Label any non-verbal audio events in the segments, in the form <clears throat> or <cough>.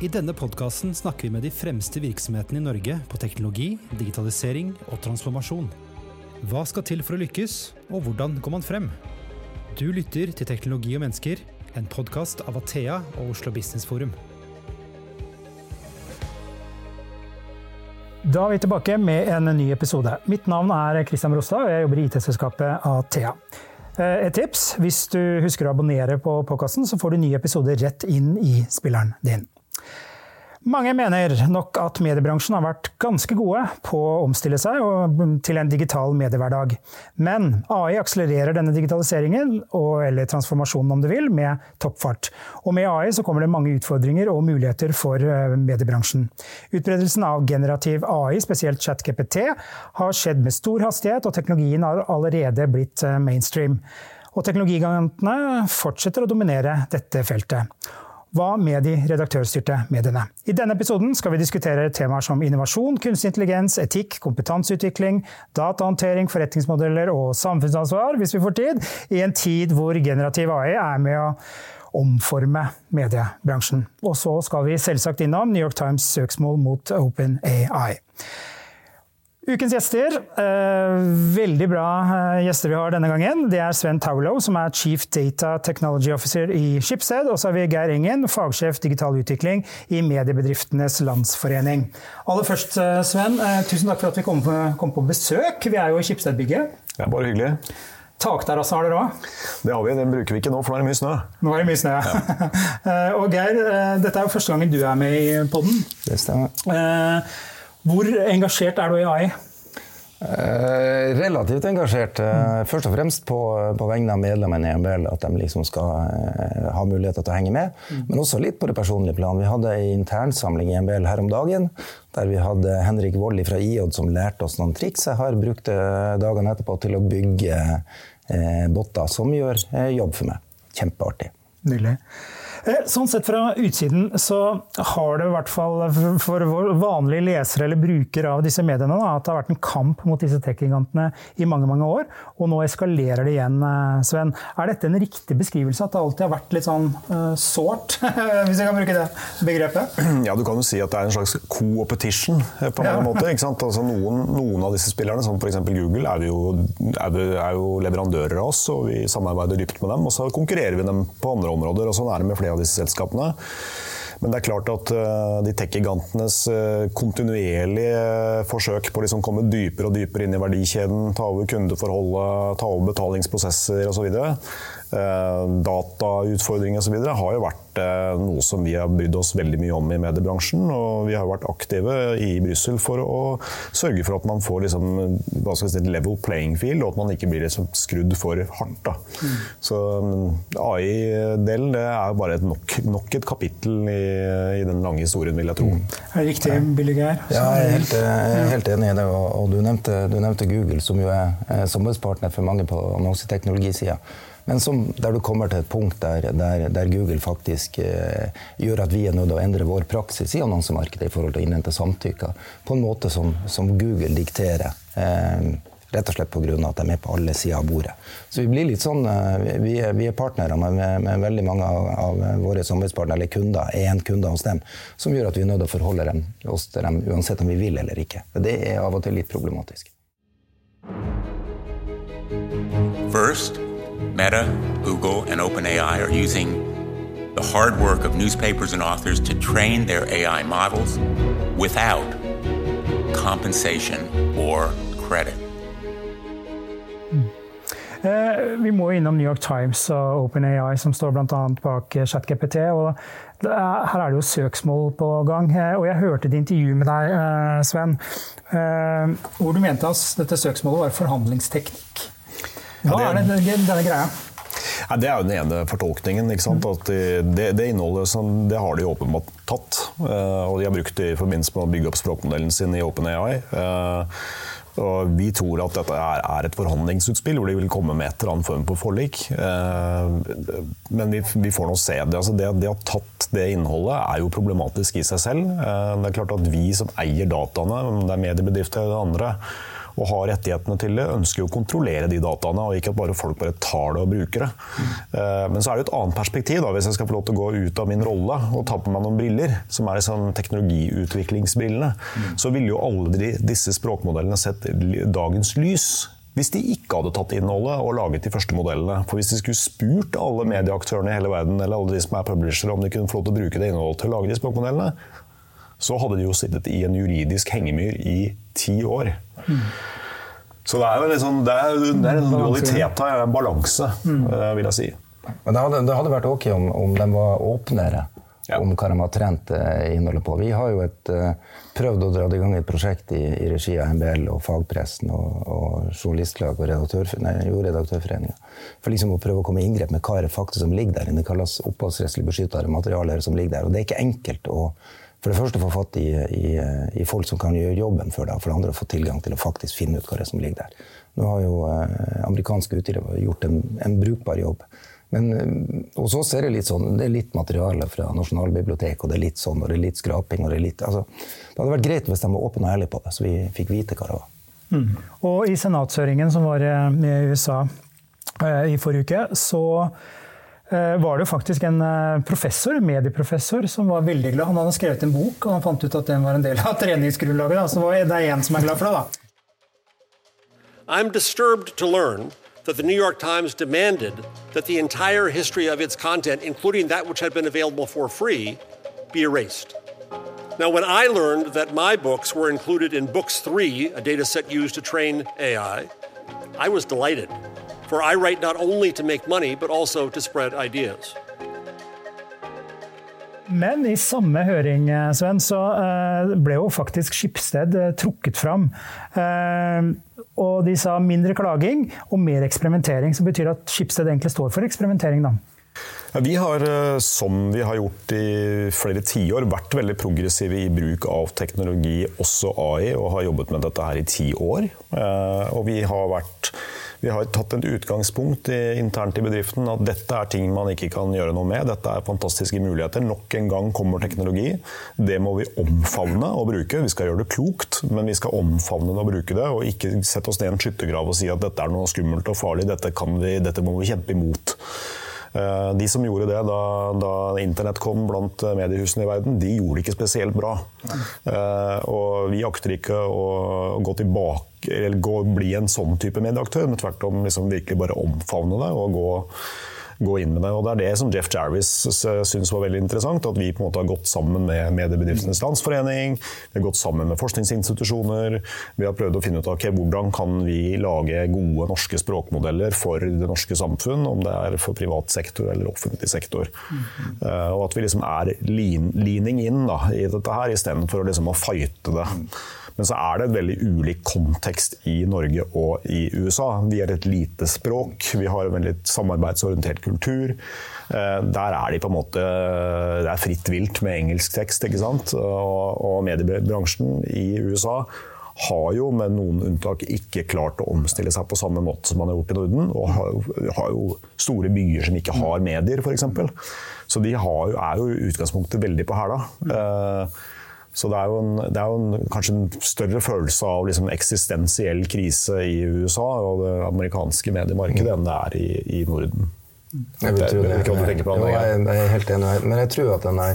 I denne podkasten snakker vi med de fremste virksomhetene i Norge på teknologi, digitalisering og transformasjon. Hva skal til for å lykkes, og hvordan går man frem? Du lytter til Teknologi og mennesker, en podkast av Athea og Oslo Business Forum. Da er vi tilbake med en ny episode. Mitt navn er Kristian Rostad, og jeg jobber i IT-selskapet Athea. Eh, et tips hvis du husker å abonnere på podkasten, så får du nye episoder rett inn i spilleren din. Mange mener nok at mediebransjen har vært ganske gode på å omstille seg til en digital mediehverdag. Men AI akselererer denne digitaliseringen, eller transformasjonen om du vil, med toppfart. Og med AI så kommer det mange utfordringer og muligheter for eh, mediebransjen. Utbredelsen av generativ AI, spesielt ChatGPT, har skjedd med stor hastighet, og teknologien har allerede blitt eh, mainstream. Og teknologigigantene fortsetter å dominere dette feltet. Hva med de redaktørstyrte mediene? I denne episoden skal vi diskutere temaer som innovasjon, kunstig intelligens, etikk, kompetanseutvikling, datahåndtering, forretningsmodeller og samfunnsansvar, hvis vi får tid, i en tid hvor generativ AI er med å omforme mediebransjen. Og så skal vi selvsagt innom New York Times søksmål mot OpenAI. Ukens gjester. Eh, veldig bra eh, gjester vi har denne gangen. Det er Sven Taulow, som er Chief Data Technology Officer i Schibsted. Og så har vi Geir Engen, fagsjef digital utvikling i Mediebedriftenes Landsforening. Aller først, eh, Sven, tusen takk for at vi kom på, kom på besøk. Vi er jo i Schibsted-bygget. Ja, bare hyggelig. Takterrasse har dere òg? Det har vi, den bruker vi ikke nå, for nå er det mye snø. Nå er det mye snø, ja. <laughs> og Geir, dette er jo første gangen du er med i poden. Det stemmer. Hvor engasjert er du i AI? Eh, relativt engasjert. Eh, Først og fremst på, på vegne av medlemmene i MBL, at de liksom skal eh, ha muligheter til å henge med. Mm. Men også litt på det personlige plan. Vi hadde en internsamling i MBL her om dagen, der vi hadde Henrik Wolli fra IOD som lærte oss noen triks. Jeg har brukt dagene etterpå til å bygge eh, botter som gjør eh, jobb for meg. Kjempeartig. Nydelig. Eh, sånn sett fra utsiden så har det i hvert fall for vanlige lesere eller brukere av disse mediene da, at det har vært en kamp mot disse tech-gigantene i mange mange år, og nå eskalerer det igjen. Eh, Sven. Er dette en riktig beskrivelse, at det alltid har vært litt sånn uh, sårt, <laughs> hvis jeg kan bruke det begrepet? <clears throat> Ja, du kan jo si at det er en slags co-opetition på mange ja. måter. sant? Altså, noen, noen, av disse spillerne, som f.eks. Google, er, jo, er, er jo leverandører av oss, og vi samarbeider dypt med dem. Og så konkurrerer vi dem på andre områder. og sånn er det med flere av disse selskapene. Men det er klart at uh, de tech-gigantenes uh, kontinuerlige forsøk på å liksom komme dypere og dypere inn i verdikjeden, ta over kundeforholdet, ta over betalingsprosesser osv., Eh, datautfordringer osv. har jo vært eh, noe som vi har brydd oss veldig mye om i mediebransjen. Og vi har vært aktive i Brussel for å sørge for at man får liksom, si, et level playing field, og at man ikke blir liksom skrudd for hardt. Da. Mm. Så AI-delen det er bare et nok, nok, et kapittel i, i, den lange historien, vil jeg tro. Mm. Er det riktig, Billy Geir? Ja, jeg er helt, jeg er helt enig i det. Og, du nevnte, du nevnte Google, som jo er samarbeidspartner for mange på annonseteknologisida. Men som, der du kommer til et punkt der, der, der Google faktisk eh, gjør at vi er nødt til å endre vår praksis i annonsemarkedet i forhold til å innhente samtykker på en måte som, som Google dikterer. Eh, Rett og slett pga. at de er på alle sider av bordet. Så vi blir litt sånn, eh, vi er, vi er partnere med, med, veldig mange av, av våre samarbeidspartnere, eller kunder, er en kunde hos dem, som gjør at vi er nødt til å forholde dem, oss til dem uansett om vi vil eller ikke. Det er av og til litt problematisk. First. Meta, Google, and OpenAI are using the hard work of newspapers and authors to train their AI models without compensation or credit. Eh, vi må innom New York Times og OpenAI, som står bl.a. bak ChatGPT. og Her er det jo søksmål på gang. Eh, og Jeg hørte et intervju med deg, eh, Sven, hvor du mente at dette søksmålet var forhandlingsteknikk. Hva er det, denne greia? Ja, det er jo den ene fortolkningen. Det, det, innholdet som, det har de åpenbart tatt. Eh, og de har brukt det i forbindelse med å bygge opp språkmodellen sin i OpenAI. Eh, og vi tror at dette er, et forhandlingsutspill hvor de vil komme med et eller annet form for forlik. Eh, men vi, får nå se det. Altså det. de har ha tatt det innholdet er jo problematisk i seg selv. Det er klart at vi som eier dataene, om det er mediebedrifter eller andre, og har rettighetene til det, ønsker å kontrollere de dataene, og ikke at bare folk bare tar det og bruker det. Eh, men så er det et annet perspektiv, da, hvis jeg skal få lov til å gå ut av min rolle og ta på meg noen briller, som er liksom teknologiutviklingsbrillene, så ville jo alle disse språkmodellene sett dagens lys hvis de ikke hadde tatt innholdet og laget de første modellene. For hvis de skulle spurt alle medieaktørene i hele verden eller alle de som er publishere om de kunne få lov til å bruke det innholdet til å lage de språkmodellene, så hadde de jo sittet i en juridisk hengemyr i ti år. Mm. Så det er jo sånn, det er, det er en dualitet her, en balanse, mm. Eh, vil jeg si. Men det hadde, det hadde vært ok om, om de var åpnere ja. om hva de har trent innholdet på. Vi har jo et, eh, prøvd å dra i gang et prosjekt i, i regi av MBL og fagpressen og, og journalistlag og redaktør, nei, jo, redaktørforeninga. For liksom å prøve å komme i inngrep med hva er det faktisk som ligger der. Det kalles opphavsrettslig beskyttede materialer som ligger der. Og det er ikke enkelt å for det første få fatt i, i, i, folk som kan gjøre jobben for deg, for det andre få tilgang til å faktisk finne ut hva det er som ligger der. Nå har jo eh, amerikanske utgivere gjort en, en, brukbar jobb. Men eh, hos oss er det litt sånn, det er litt materiale fra Nasjonalbiblioteket, og det er litt sånn, og det er litt skraping. og Det er litt, altså, det hadde vært greit hvis de var åpne og ærlige på det, så vi fikk vite hva det var. Mm. Og i senatshøringen som var eh, i USA eh, i forrige uke, så var det faktisk en eh, professor, medieprofessor som var veldig glad. Han hadde skrevet en bok, og han fant ut at den var en del av <laughs> treningsgrunnlaget. Så det er én som er glad for det, da. I'm disturbed to learn that the New York Times demanded that the entire history of its content, including that which had been available for free, be erased. Now, when I learned that my books were included in Books 3, a data set used to train AI, I was delighted. For I write not only to make money, but also to spread ideas. Men i samme høring eh, Sven, så eh, ble jo faktisk Skipsted eh, trukket fram. Og de sa mindre klaging og mer eksperimentering, som betyr at Skipsted egentlig står for eksperimentering. da. Ja, vi har, som vi har gjort i flere tiår, vært veldig progressive i bruk av teknologi, også AI, og har jobbet med dette her i ti år. Og vi har vært vi har tatt et utgangspunkt i, internt i bedriften at dette er ting man ikke kan gjøre noe med. Dette er fantastiske muligheter. Nok en gang kommer teknologi. Det må vi omfavne og bruke. Vi skal gjøre det klokt, men vi skal omfavne det og bruke det. Og ikke sette oss ned i en skyttergrav og si at dette er noe skummelt og farlig. Dette, vi, dette må vi kjempe imot. Eh, de som gjorde det da, da, internett kom blant mediehusene i verden, de gjorde det ikke spesielt bra. Uh, og vi akter ikke å, gå tilbake eller gå, bli en sånn type medieaktør, men tvert om liksom virkelig bare omfavne det og gå gå inn med det. Og Det er det som Jeff Jarvis syns var veldig interessant. At vi på en måte har gått sammen med Mediebedriftenes Landsforening, vi har gått sammen med forskningsinstitusjoner. Vi har prøvd å finne ut av okay, hvordan kan vi lage gode norske språkmodeller for det norske samfunn, om det er for privat sektor eller offentlig sektor. Mm -hmm. Og at vi liksom er lean, leaning in da, i dette her, istedenfor liksom å fighte det. Mm. Men så er det et veldig ulik kontekst i Norge og i USA. Vi er et lite språk, vi har en veldig samarbeidsorientert kultur. Eh, der er de på en måte Det er fritt vilt med engelsk tekst, ikke sant. Og mediebransjen i USA har jo med noen unntak ikke klart å omstille seg på samme måte som man har gjort i Norden. Og har, jo store byer som ikke har medier, f.eks. Så de har, er jo i utgangspunktet veldig på hæla. Uh, så det er jo, en, det er jo en, kanskje en større følelse av liksom eksistensiell krise i USA og det amerikanske mediemarkedet enn det er i, i Norden. Jeg, det. Jeg, jo, jeg, er helt enig, men jeg tror at denne,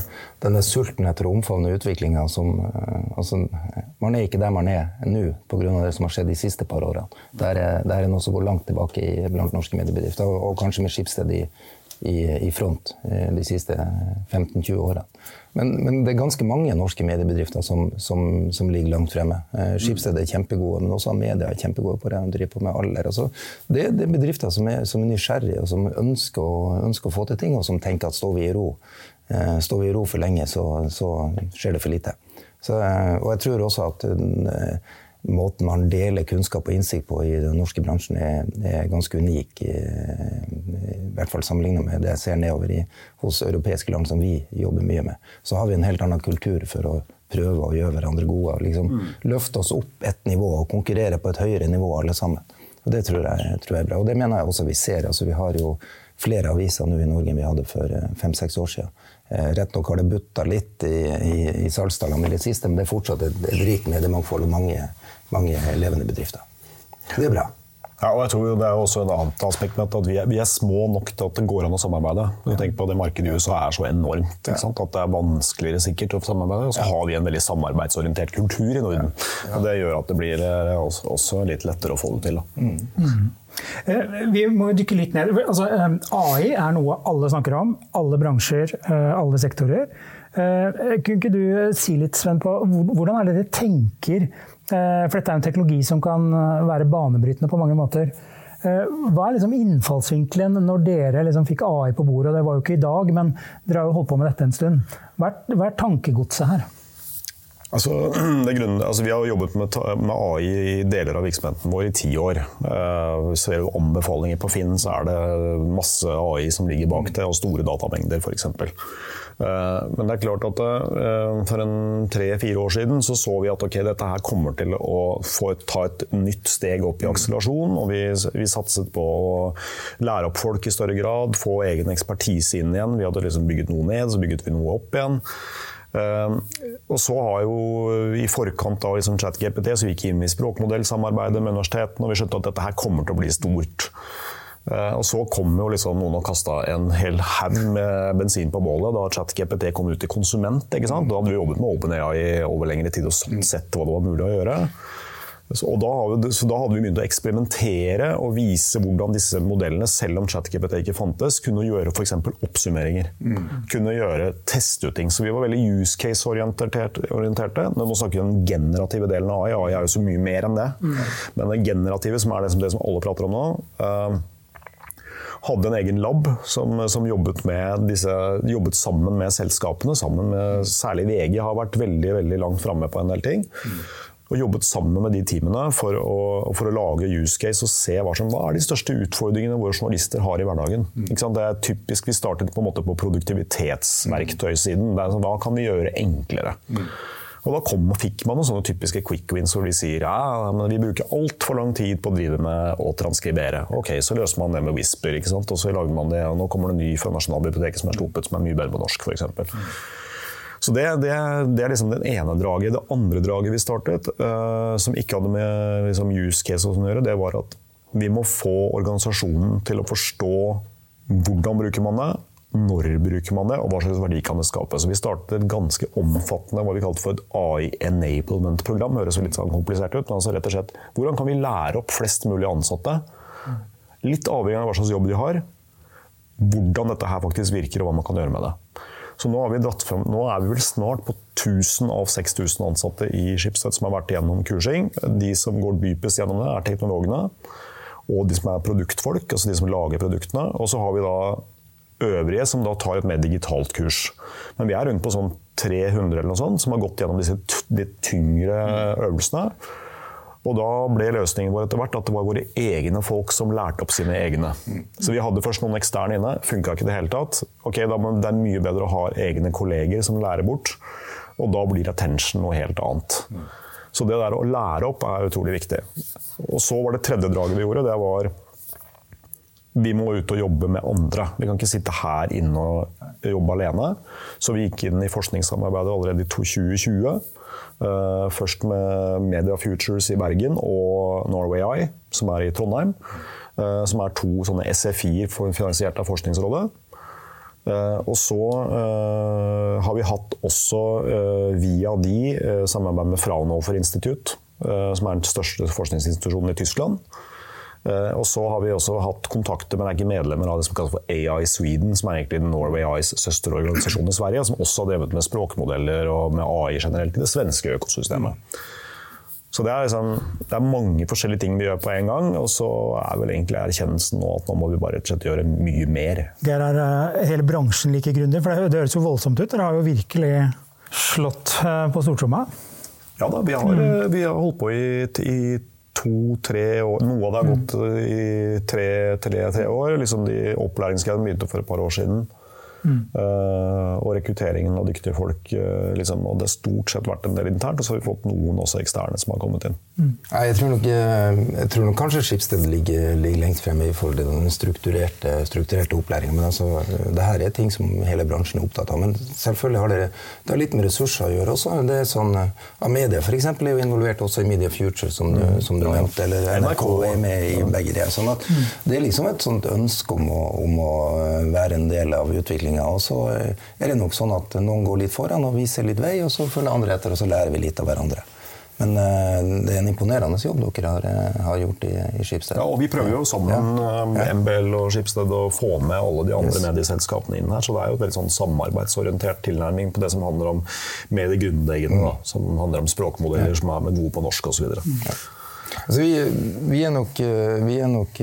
er sulten etter å omfavne utviklinga som eh, altså, Man er ikke der man er nå pga. det som har skjedd de siste par årene. Det er, der er noe som går langt tilbake i, blant norske mediebedrifter, og, og kanskje med Skipsted i, i, i front eh, de siste 15-20 årene. Men, men, det er ganske mange norske mediebedrifter som, som, som ligger langt fremme. Eh, Skipsted er kjempegode, men også media er kjempegode på det. De driver på med alder. Altså, det, det, er bedrifter som er, som er nysgjerrige, og som ønsker å, ønsker å, få til ting, og som tenker at står vi i ro, eh, står vi i ro for lenge, så, så skjer det for lite. Så, eh, og jeg tror også at måten man deler kunnskap og innsikt på i den norske bransjen, er, er ganske unik. I, I, hvert fall sammenlignet med det jeg ser nedover i, hos europeiske land som vi jobber mye med. Så har vi en helt annen kultur for å prøve å gjøre hverandre gode. og liksom mm. Løfte oss opp et nivå og konkurrere på et høyere nivå alle sammen. Og Det tror jeg, tror jeg er bra. Og det mener jeg også vi ser. Altså, vi har jo flere aviser nå i Norge enn vi hadde for eh, fem-seks år siden. Eh, rett nok har det butta litt i, i, i salgstallene i det siste, men det er fortsatt et, et rikt mediemangfold og mange mange levende bedrifter. Det er bra. Ja, og jeg tror Det er også et annet aspekt med at vi er, vi er små nok til at det går an å samarbeide. Ja. Tenk på Det markedet i USA er så enormt ikke sant? at det er vanskeligere sikkert å samarbeide. Og så har vi en veldig samarbeidsorientert kultur i Norden. Og Det gjør at det blir eh, også, også litt lettere å få det til. Da. Eh, Vi må dykke litt ned. Altså, eh, AI er noe alle snakker om. Alle bransjer, eh, alle sektorer. Eh, Kunne ikke du si litt, Sven, på hvordan er det dere tenker eh, For dette er en teknologi som kan eh, være banebrytende på mange måter. Eh, Hva er liksom innfallsvinkelen når dere liksom fikk AI på bordet? og Det var jo ikke i dag, men dere har jo holdt på med dette en stund. Hva er tankegodset her? Altså, <clears throat> det grunnen, altså, vi har jobbet med, med AI i deler av virksomheten vår i ti år. Uh, ser du anbefalinger på Finn, så er det masse AI som ligger bak det, og store datamengder f.eks. Uh, men det er klart at uh, for tre-fire år siden så så vi at okay, dette her kommer til å få ta et nytt steg opp i akselerasjon. Og vi, vi satset på å lære opp folk i større grad, få egen ekspertise inn igjen. Vi hadde liksom bygget noe ned, så bygget vi noe opp igjen. Uh, og så har jo I forkant av liksom ChatGPT så gikk vi inn i språkmodellsamarbeidet med universitetene, og vi skjønte at dette her kommer til å bli stort. Uh, og så kom jo liksom noen og kasta en hel haug med bensin på bålet da ChatGPT kom ut til konsument. ikke sant? Da hadde vi jobbet med OpenAI i over lengre tid og sett hva det var mulig å gjøre. Så, og da, vi, så da hadde vi begynt å eksperimentere og vise hvordan disse modellene, selv om ChatGPT ikke fantes, kunne gjøre f.eks. oppsummeringer. Kunne gjøre teste ut ting. Så vi var veldig use case-orienterte. Nå snakker vi om den generative delen av AI. AI er jo så mye mer enn det. Men det generative, som er det som, det som alle prater om nå uh, hadde en egen lab som, som jobbet, med disse, jobbet sammen med selskapene. Sammen med, særlig VG har vært veldig, veldig langt framme på en del ting. Og jobbet sammen med de teamene for å, for å lage use case og se hva, som, hva er de største utfordringene våre journalister har i hverdagen. Det er typisk, Vi startet på, en måte på produktivitetsverktøysiden. Det er sånn, hva kan vi gjøre enklere? Og Da kom, fikk man noen sånne typiske quick wins hvor de sier ja, men vi bruker altfor lang tid på å drive med å transkribere. Ok, Så løser man det med Whisper, ikke sant? og så lager man det, og nå kommer det en ny fra Nasjonalbiblioteket som er sluppet, som er mye bedre på norsk, f.eks. Så det, det, det, er liksom den ene draget. Det andre draget vi startet, uh, som ikke hadde med liksom, use case å gjøre, det var at vi må få organisasjonen til å forstå hvordan bruker man det, når bruker man det, og hva slags verdi kan det skape. Så vi startet et ganske omfattende hva vi kalte for et AI enablement-program. Høres jo litt sånn komplisert ut, men altså rett og slett hvordan kan vi lære opp flest mulig ansatte, litt avhengig av hva slags jobb de har, hvordan dette her faktisk virker og hva man kan gjøre med det. Så nå, frem, nå, er vi vel snart på 1000 av 6000 ansatte i Schibsted som har vært gjennom kursing. De som går dypest gjennom det, er teknologene. Og de som er produktfolk, altså de som lager produktene. Og så har vi da øvrige som da tar et mer digitalt kurs. Men vi er rundt på sånn 300 eller noe sånt, som har gått gjennom disse de tyngre øvelsene. Og da ble løsningen vår etter hvert at det var våre egne folk som lærte opp sine egne. Så vi hadde først noen eksterne inne, funka ikke i det hele tatt. Ok, da, Det er mye bedre å ha egne kolleger som lærer bort, og da blir attention noe helt annet. Så det der å lære opp er utrolig viktig. Og så var det tredje draget vi gjorde, det var vi må ut og jobbe med andre. Vi kan ikke sitte her inne og jobbe alene. Så vi gikk inn i forskningssamarbeidet allerede i 2020. Uh, først med Media Futures i Bergen og Norway Eye, som er i Trondheim. Uh, som er to sånne SFI-er finansiert av Forskningsrådet. Uh, og så har vi hatt også via de samarbeid med Fraunhofer Institutt, som er den største forskningsinstitusjonen i Tyskland. Og så har vi også hatt kontakter, men er ikke medlemmer av det som kalles for AI Sweden, som er egentlig Norway Eyes søsterorganisasjon i Sverige, som også har drevet med språkmodeller og med AI generelt i det svenske økosystemet. Så det er, liksom, det er mange forskjellige ting vi gjør på en gang, og så er vel egentlig erkjennelsen nå at nå må vi bare rett og slett gjøre mye mer. Det er uh, hele bransjen like grundig, for det, det høres jo voldsomt ut. Dere har jo virkelig slått uh, på stortromma. Ja da, vi har, mm. vi har holdt på i, i to-tre år. Noe av det har gått i tre, tre, tre år. Liksom de Opplæringsgreiene begynte for et par år siden. Uh, og rekrutteringen av dyktige folk. Uh, liksom, og det har stort sett vært en del internt, og så har vi fått noen også eksterne som har kommet inn. Mm. Jeg, tror nok, jeg tror nok kanskje Skipsted ligger, ligger, lengst fremme i forhold til den strukturerte, strukturerte opplæringen. Men altså, det her er ting som hele bransjen er opptatt av. Men selvfølgelig har det, det har litt med ressurser å gjøre også. Det er sånn, Amedia for eksempel, er jo involvert også i Media Future, som du, mm. som du nevnte. Eller NRK er med i begge det. Sånn at, det er liksom et sånt ønske om å, om å være en del av utviklinga. Og så er det nok sånn at noen går litt foran og viser litt vei, og så følger andre etter, og så lærer vi litt av hverandre. Men uh, det er en imponerende jobb dere har, eh, har gjort i, i Skipsted. Ja, og Vi prøver jo sammen, ja. Eh, MBL og Skipsted, å få med alle de andre yes. medieselskapene inn her. Så det er jo et veldig sånn samarbeidsorientert tilnærming på det som handler om mediegrunnleggende. Mm. Som handler om språkmodeller ja. som er med gode på norsk osv. Ja. Altså vi, vi, er nok, vi er nok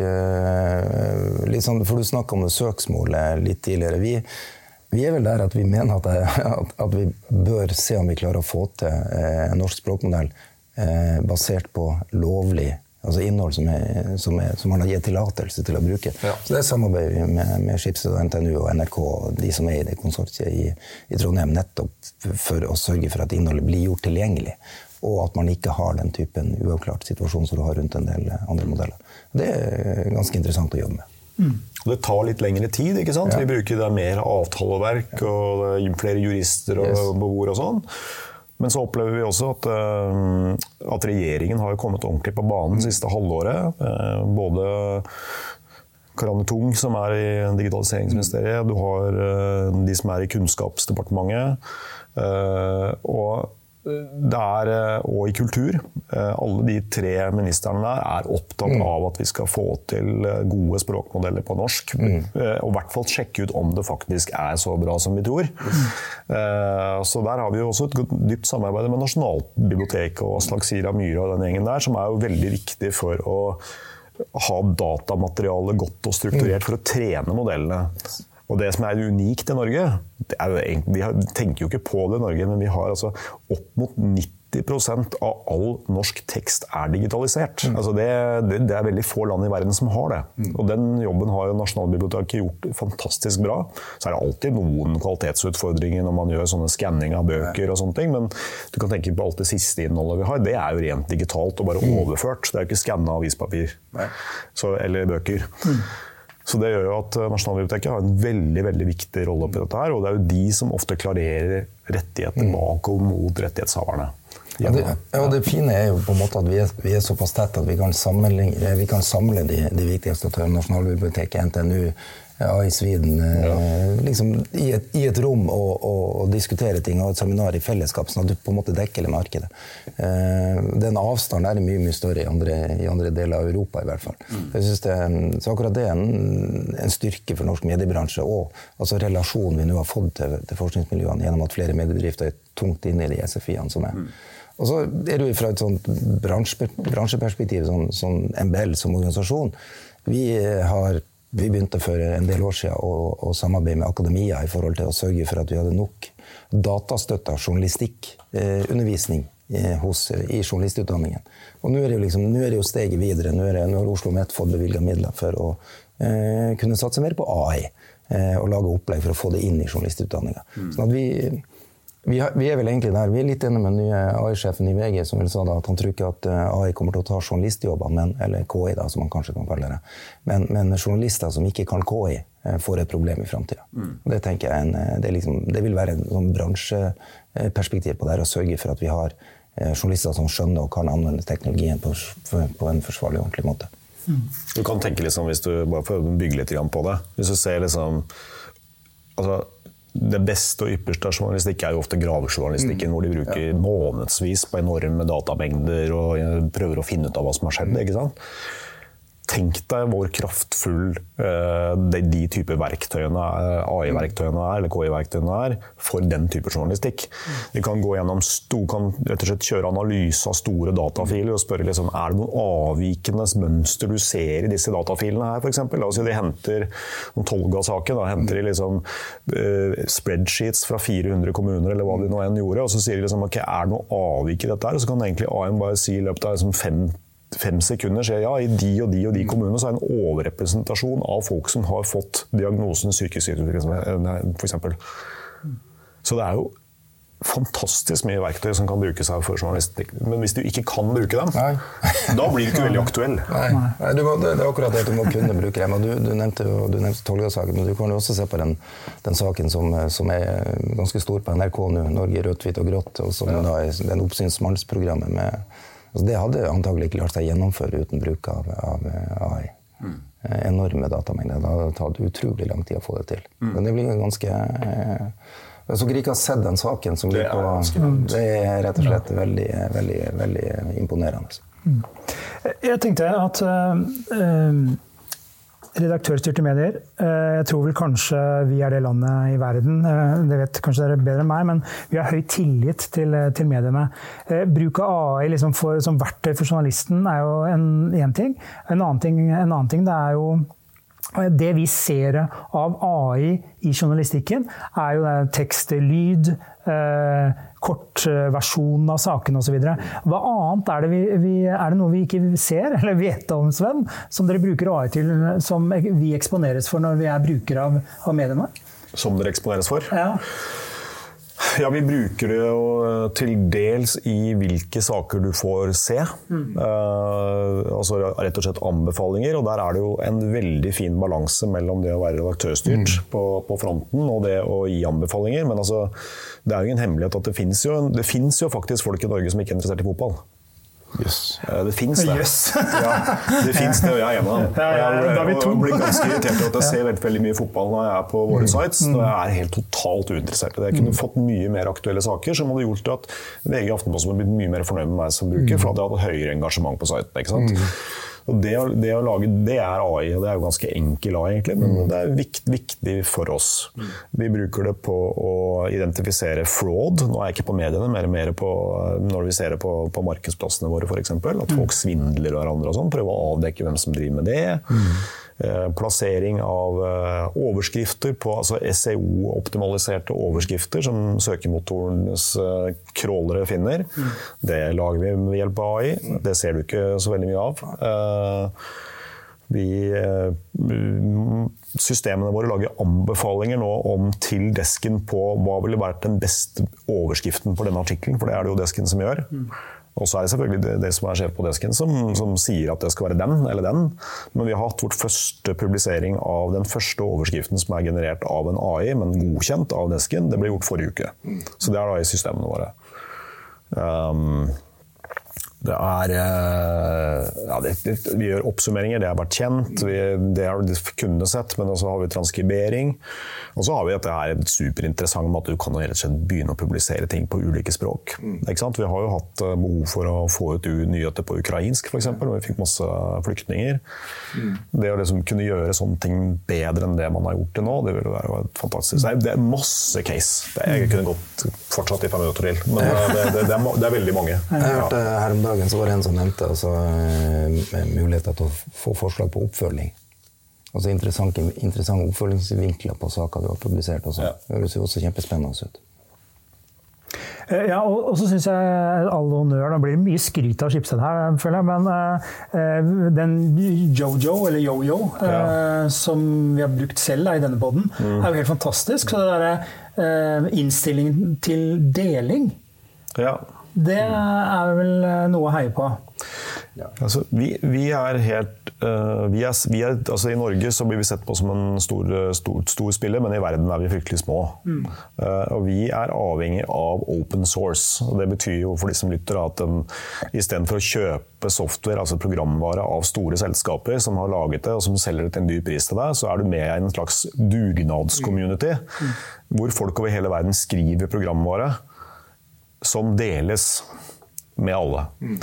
litt sånn, For du snakka om det søksmålet litt tidligere. Vi, vi er vel der at vi mener at, at, at, vi bør se om vi klarer å få til eh, en norsk språkmodell eh, basert på lovlig altså innhold som, er, som, er, som man har gitt tillatelse til å bruke. Ja. Så Det samarbeider vi med, med Skipsted og NTNU og NRK og de som er i det konsortiet i, i, Trondheim, nettopp for å sørge for at innholdet blir gjort tilgjengelig. Og at man ikke har den typen uavklart situasjon som du har rundt en del andre modeller. Det er ganske interessant å jobbe med. Mm. Det tar litt lengre tid. ikke sant? Ja. Vi bruker det mer avtaleverk og flere jurister og yes. beboere og sånn. Men så opplever vi også at, uh, at regjeringen har kommet ordentlig på banen mm. siste halvåret. Både Karianne Tung, som er i Digitaliseringsministeriet, du har de som er i Kunnskapsdepartementet. og der, eh, og i kultur. Eh, alle de tre ministrene der er opptatt mm. av at vi skal få til eh, gode språkmodeller på norsk. Mm. Og i hvert fall sjekke ut om det faktisk er så bra som vi tror. Mm. Så der har vi jo også et dypt samarbeid med Nasjonalbiblioteket og Aslak Sira Myhre og den gjengen der, som er jo veldig viktig for å ha datamaterialet godt og strukturert mm. for å trene modellene. Og det som er unikt i Norge er, Vi tenker jo ikke på det i Norge, men vi har altså opp mot 90% av all norsk tekst er digitalisert. Mm. Altså det, det, det, er veldig få land i verden som har det. Mm. Og Den jobben har jo Nasjonalbiblioteket gjort fantastisk bra. Så er det alltid noen kvalitetsutfordringer når man gjør sånne skanning av bøker, og sånne ting, men du kan tenke på alt det siste innholdet vi har. Det er jo rent digitalt og bare mm. overført. Det er jo ikke skanna avispapir så, eller bøker. Mm. Så Det gjør jo at eh, Nasjonalbiblioteket har en veldig veldig viktig rolle oppi dette. her, og Det er jo de som ofte klarerer rettigheter mm. bakover mot rettighetshaverne. Ja, det, ja, det fine er jo på en måte at vi er, vi er såpass tett at vi kan vi kan samle de, de viktigste aktørene. Nasjonalbiblioteket, NTNU, AI Sweden. Eh, ja. Liksom, i, et, i, et, rom og, og, og, diskutere ting og et seminar i fellesskap, sånn at du på en måte dekker hele markedet. Eh, den avstanden er mye mye større i andre, i andre, deler av Europa, i hvert fall. Mm. Det, så akkurat det er en, en, styrke for norsk mediebransje, og altså relasjonen vi nå har fått til, til forskningsmiljøene gjennom at flere mediebedrifter er tungt inne i de SFI-ene som er. Mm. Og så er det fra et sånt bransje, bransjeperspektiv, sånn, sånn MBL som organisasjon. Vi har vi begynte for en del år siden å, å, samarbeide med akademia i forhold til å sørge for at vi hadde nok datastøtta journalistikkundervisning eh, eh, i journalistutdanningen. Og nå er, det jo liksom, er det jo steget videre. Nå, det, nå har Oslo Met fått bevilga midler for å eh, kunne satse mer på AI. Eh, og lage opplegg for å få det inn i journalistutdanninga. Mm. Sånn at vi vi, har, vi, er vel egentlig der. Vi er litt enige med den nye AI-sjefen i VG som vel sa da, at han tror ikke at eh, AI kommer til å ta journalistjobbene, eller KI, da, som man kanskje kan kalle det. Men, men journalister som ikke kan KI, eh, får et problem i framtida. Mm. Det en, eh, det, liksom, det, vil være et sånn bransjeperspektiv på det her, å sørge for at vi har journalister som skjønner og kan anvende teknologien på, på en forsvarlig og ordentlig måte. Mm. Du kan tenke liksom, hvis du bare får bygge litt på det Hvis du ser liksom altså, det beste og ypperste av journalistikk er jo ofte gravejournalistikken, mm. hvor de bruker ja. månedsvis på enorme datamengder og prøver å finne ut av hva som har skjedd. ikke sant? Tenk deg hvor kraftfull uh, de, de typer verktøyene, uh, AI-verktøyene er, eller KI-verktøyene er, for den type journalistikk. Du kan gå gjennom sto, kan rett og slett kjøre analyse av store datafiler og spørre liksom, er det noen avvikende mønster du ser i disse datafilene her, f.eks. Si de henter om Tolga-saken, henter de liksom, uh, spreadsheets fra 400 kommuner, eller hva de nå enn gjorde, og så sier de liksom, ok, er det noe avvik i dette her? Og så kan egentlig AI bare si i løpet av liksom, fem fem sekunder ser ja, i de og de og de kommunene så er det en overrepresentasjon av folk som har fått diagnosen psykisk sykdom, f.eks. Så det er jo fantastisk mye verktøy som kan brukes her for journalistikk. Men hvis du ikke kan bruke dem, <laughs> da blir du ikke veldig aktuell. Nei, Nei du må, det, er akkurat det du må kunne bruke dem. Du, du nevnte jo du nevnte Tolga-saken, men du kan jo også se på den, den saken som, som, er ganske stor på NRK nå, 'Norge rødt, hvitt og grått', og som ja. da er den oppsynsmannsprogrammet med altså Det hadde antagelig ikke lært seg gjennomføre uten bruk av, av AI. Mm. Enorme datamengder. Det hadde tatt utrolig lang tid å få det til. Mm. Men det blir ganske Så dere ikke har sett den saken, som det, på, det er rett og slett veldig, veldig, veldig imponerende. Mm. Jeg tenkte at uh, redaktørstyrte medier uh, Jeg tror vel kanskje vi er det landet i verden, uh, det vet kanskje dere bedre enn meg, men vi har høy tillit til, til mediene. bruk av AI liksom for, som verktøy for journalisten er jo én ting. En annen ting, en annen ting det er jo det vi ser av AI i journalistikken, er jo tekst, lyd, eh, kortversjonen av sakene osv. Hva annet er det, vi, vi, er det noe vi ikke ser <laughs> eller vet om, Sven, som dere bruker AI til, som vi eksponeres for når vi er brukere av, av mediene? Som dere eksponeres for? Ja. Ja, vi bruker det jo eh, til dels i hvilke saker du får se. Mm. Uh, altså rett og slett anbefalinger. Og der er det jo en veldig fin balanse mellom det å være redaktørstyrt mm. på, på, fronten og det å gi anbefalinger. Men altså, det er jo ingen hemmelighet at det fins jo, jo, faktisk folk i Norge som ikke er interessert i fotball. Yes. Det fins det. Yes. <laughs> ja, det fins det, og jeg er en av dem. Ja, ja, jeg blir ganske irritert over at jeg ser veldig, veldig mye fotball når jeg er på våre mm. sites. Og jeg er helt totalt uinteressert i det. Jeg kunne mm. fått mye mer aktuelle saker som hadde gjort at VG Aftenposten hadde blitt mye mer fornøyd med meg som bruker, mm. for hadde jeg hatt høyere engasjement på siten. Ikke sant? Og det, det, å lage, det er AI, og det er jo ganske enkel AI, egentlig, men mm. det er vikt, viktig for oss. Mm. Vi bruker det på å identifisere fraud. Nå er jeg ikke på mediene, mer, mer på når vi ser det på, på markedsplassene våre f.eks. At mm. folk svindler hverandre og sånn. Prøve å avdekke hvem som driver med det. Eh, plassering av eh, overskrifter på altså SEO-optimaliserte overskrifter som søkemotorens eh, crawlere finner. Mm. Det lager vi ved hjelp av AI. Det ser du ikke så veldig mye av. Vi, systemene våre lager anbefalinger nå om til desken på hva ville vært den beste overskriften på denne artikkelen, for det er det jo desken som gjør. Mm. Og så er det selvfølgelig det, det som er sjef på desken som, som, sier at det skal være den eller den. Men vi har hatt vårt første publisering av den første overskriften som er generert av en AI, men godkjent av desken. Det ble gjort forrige uke. Så det er da i systemene våre. Um, det er eh, ja, det, det, Vi gjør oppsummeringer, det har vært kjent. Vi, det har kundene sett, men også har vi transkribering. Og så har vi at det er superinteressant med at du kan rett og slett begynne å publisere ting på ulike språk. Mm. Vi har jo hatt eh, behov for å få ut nyheter på ukrainsk, f.eks., når vi fikk masse flyktninger. Mm. Det å liksom kunne gjøre sånne ting bedre enn det man har gjort til nå, det ville være fantastisk. Det er masse case. Det, jeg kunne gått fortsatt i fem minutter til, men det, det, det, er, det er, veldig mange. Jeg hørte her om dagen dagen så var det en som nevnte altså, eh, muligheter til å få forslag på oppfølging. Altså Interessante, interessante oppfølgingsvinkler på saker du har publisert. Også. Ja. Det høres jo også kjempespennende ut. Eh, ja, og, så syns jeg all honnør Det blir mye skryt av Skipsted her, føler jeg. Men uh, den Jojo, eller Yo-Yo, ja. uh, som vi har brukt selv da, i denne poden, mm. er jo helt fantastisk. Så det derre uh, innstillingen til deling ja. Det er vel eh, noe å heie på. Ja. Altså, vi, vi, er helt uh, vi er, vi er, altså, I Norge så blir vi sett på som en stor, stor, stor spiller, men i verden er vi fryktelig små. Mm. Uh, og vi er avhengig av open source. og Det betyr jo for de som lytter at um, istedenfor å kjøpe software, altså programvare, av store selskaper som har laget det og som selger det til en dyr pris til deg, så er du med i en slags dugnadscommunity mm. mm. hvor folk over hele verden skriver programvare som deles med alle. Mm.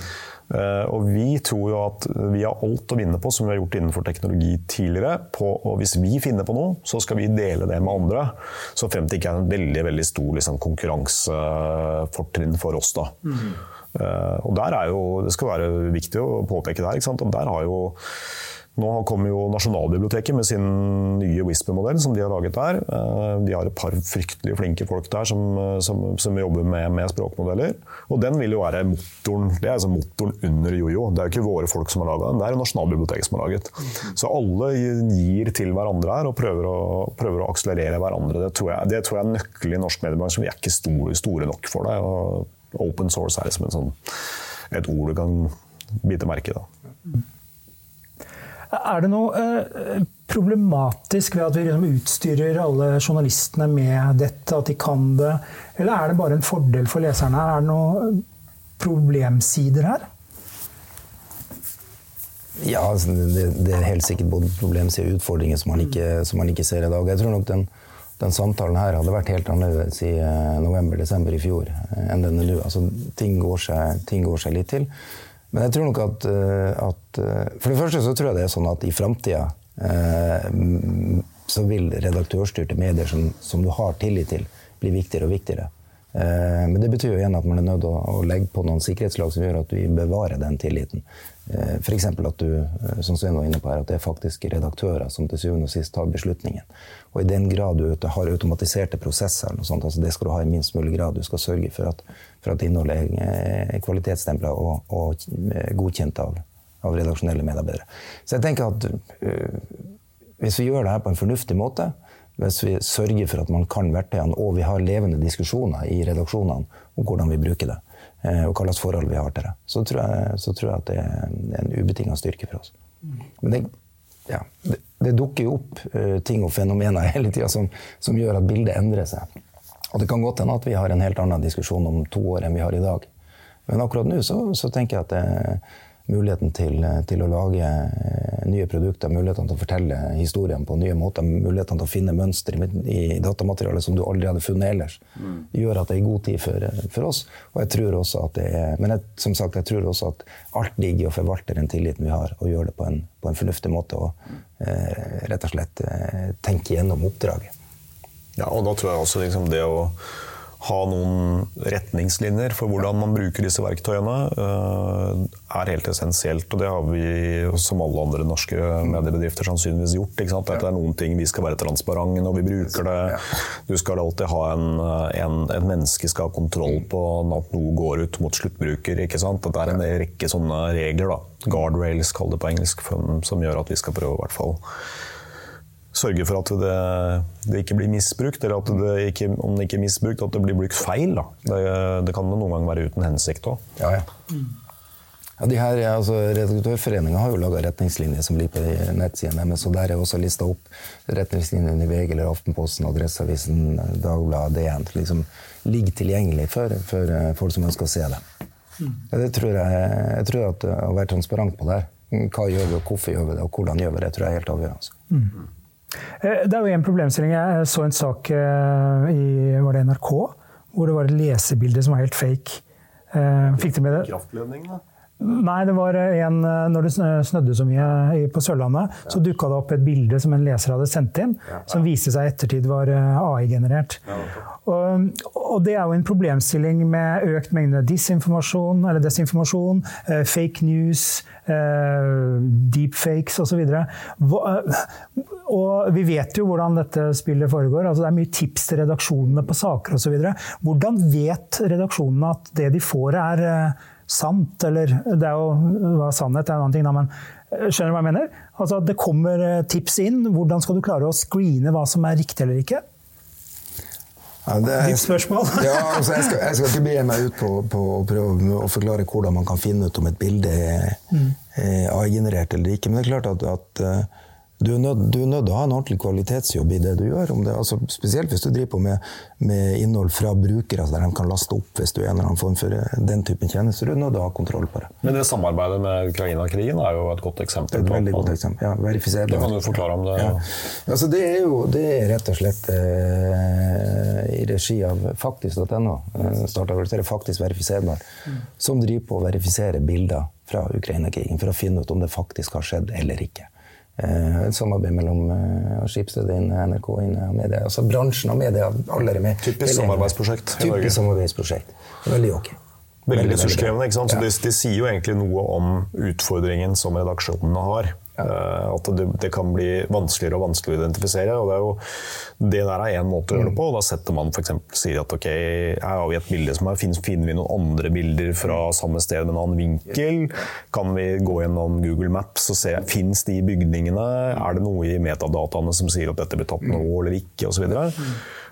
Uh, og vi tror jo at vi har alt å vinne på, som vi har gjort innenfor teknologi tidligere. På, og hvis vi finner på noe, så skal vi dele det med andre. Så frem til ikke er en veldig veldig stor liksom, konkurransefortrinn for oss. da. Mm. Uh, og der er jo, Det skal være viktig å påpeke der. ikke sant? Og der har jo Nå kommer jo Nasjonalbiblioteket med sin nye Whisper-modell som de har laget der. Eh, de har et par fryktelig flinke folk der som, eh, som, som jobber med, med, språkmodeller. Og den vil jo være motoren det er altså motoren under Jojo. Det er jo ikke våre folk som har laga den, det er Nasjonalbiblioteket som har laget. Så alle gir til hverandre her og prøver å, prøver å akselerere hverandre. Det tror, jeg, det tror jeg er nøkkelen i norsk mediebransje. Vi er ikke store, store nok for det. Og open source er liksom sånn, et ord du kan bite merke i. Er det noe eh, problematisk ved at vi liksom utstyrer alle journalistene med dette, at de kan det? Eller er det bare en fordel for leserne? Er det noen problemsider her? Ja, altså, det, det, er helt sikkert både problemsider og utfordringer som man, ikke, som man ikke ser i dag. Jeg tror nok den, den, samtalen her hadde vært helt annerledes i eh, november-desember i fjor eh, enn den er nå. Altså, ting, ting går seg litt til. Men jeg tror nok at, eh, at, eh, For det første så tror jeg det er sånn at i framtida eh, så vil redaktørstyrte medier som, som, du har tillit til, bli viktigere og viktigere. Eh, men det betyr jo igjen at man er nødt til å, legge på noen sikkerhetslag som gjør at vi bevarer den tilliten. Eh, F.eks. at du, eh, som Svein var inne på her, at det er faktisk redaktører som til syvende og sist tar beslutningen. Og i den grad du har automatiserte prosesser, sånt, altså det skal du ha i minst mulig grad. Du skal sørge for at for at innholdet er kvalitetsstempla og, og, godkjent av, av, redaksjonelle medarbeidere. Så jeg tenker at uh, hvis vi gjør det her på en fornuftig måte, hvis vi sørger for at man kan verktøyene, og vi har levende diskusjoner i redaksjonene om hvordan vi bruker det, uh, og hva slags forhold vi har til det, så tror jeg, så tror jeg at det er en ubetinga styrke for oss. Men det, ja, det, det dukker jo opp uh, ting og fenomener <laughs> hele tida som, som gjør at bildet endrer seg. Og det kan godt hende at vi har en helt annen diskusjon om to år enn vi har i dag. Men akkurat nå så, så tenker jeg at det er muligheten til, til, å lage eh, nye produkter, mulighetene til å fortelle historien på nye måter, mulighetene til å finne mønster i, i datamaterialet som du aldri hadde funnet ellers, mm. gjør at det er god tid for, for, oss. Og jeg tror også at det er, Men jeg, som sagt, jeg tror også at alt ligger i å forvalte den tilliten vi har, og gjøre det på en, på en fornuftig måte. Og eh, rett og slett eh, tenke gjennom oppdraget. Ja, og da tror jeg også liksom det å ha noen retningslinjer for hvordan man bruker disse verktøyene, uh, er helt essensielt. Og det har vi, som alle andre norske mediebedrifter, sannsynligvis gjort. At det er noen ting vi skal være transparente når vi bruker det. Du skal alltid ha en, en, en menneske skal ha kontroll på at noe går ut mot sluttbruker. Ikke sant? At det er en rekke sånne regler, da. guardrails, kall det på engelsk, som gjør at vi skal prøve i hvert fall sørge for at det, det, ikke blir misbrukt, eller at det ikke, om det ikke er misbrukt, at det blir brukt feil. Det, det, kan noen ganger være uten hensikt òg. Ja, ja. Ja, de her, altså, Redaktørforeninga har jo laga retningslinjer som ligger på nettsidene deres. og Der er også lista opp retningslinjene i VG eller Aftenposten, Adresseavisen, Dagbladet, DN. Liksom, ligger tilgjengelig for, for, eh, folk som ønsker å se det. Mm. Ja, det tror jeg, jeg tror at Å være transparent på det, hva gjør vi, og hvorfor gjør vi det, og hvordan gjør vi det, tror jeg er helt avgjørende. Mm. Eh, det er jo en problemstilling. Jeg så en sak eh, i var det NRK hvor det var et lesebilde som var helt fake. Eh, fikk du med det? Kraftledning, da? Nei, det var en Når det snødde så mye på Sørlandet, ja. så dukka det opp et bilde som en leser hadde sendt inn, ja, ja. som viste seg i ettertid var AI-generert. Og, og, det er jo en problemstilling med økt mengde disinformasjon, eller desinformasjon, eh, fake news, eh, deepfakes osv. Og, og vi vet jo hvordan dette spillet foregår. altså Det er mye tips til redaksjonene på saker osv. Hvordan vet redaksjonene at det de får, er eh, sant? Eller det er jo hva sannhet er en annen ting, da, men eh, skjønner du hva jeg mener? Altså Det kommer eh, tips inn. Hvordan skal du klare å screene hva som er riktig eller ikke? Ja, er, Ditt spørsmål? <laughs> ja, altså jeg, skal, jeg, skal, ikke begi meg ut på, på, å prøve å forklare hvordan man kan finne ut om et bilde er, mm. er AI-generert eller ikke. Men det er klart at, at du er, nødt, du er nødt til å ha en ordentlig kvalitetsjobb i det du gjør. Det, altså, spesielt hvis du driver på med, med innhold fra brukere altså der de kan laste opp hvis du er en eller annen form for eh, den typen tjenester. Du er nødt til å ha kontroll på det. Men det samarbeidet med Ukraina-krigen er jo et godt eksempel. Et veldig godt eksempel, ja, verifiserbar. Det kan du forklare om det? Ja. Altså, det er jo det er rett og slett eh, i regi av faktisk.no, eh, starta faktisk verifiserbar, mm. som driver på å verifisere bilder fra Ukraina-krigen for å finne ut om det faktisk har skjedd eller ikke. Eh, et samarbeid mellom uh, Skipsstedet inn, NRK inne og media. Altså bransjen og media. Alle er med. Typisk samarbeidsprosjekt. Typisk samarbeidsprosjekt. Veldig ok. Veldig ressurskrevende. ikke sant? Så ja. de, de, sier jo egentlig noe om utfordringen som redaksjonene har. Uh, at det, det, kan bli vanskeligere og vanskeligere å identifisere. og Det, er jo, det der er én måte å gjøre det på. og Da setter man eksempel, sier at ok, her har et bilde som er, finner vi noen andre bilder fra samme sted med en annen vinkel? Kan vi gå gjennom Google Maps og se fins de bygningene? Er det noe i metadataene som sier at dette blir tatt nå eller ikke? Og så,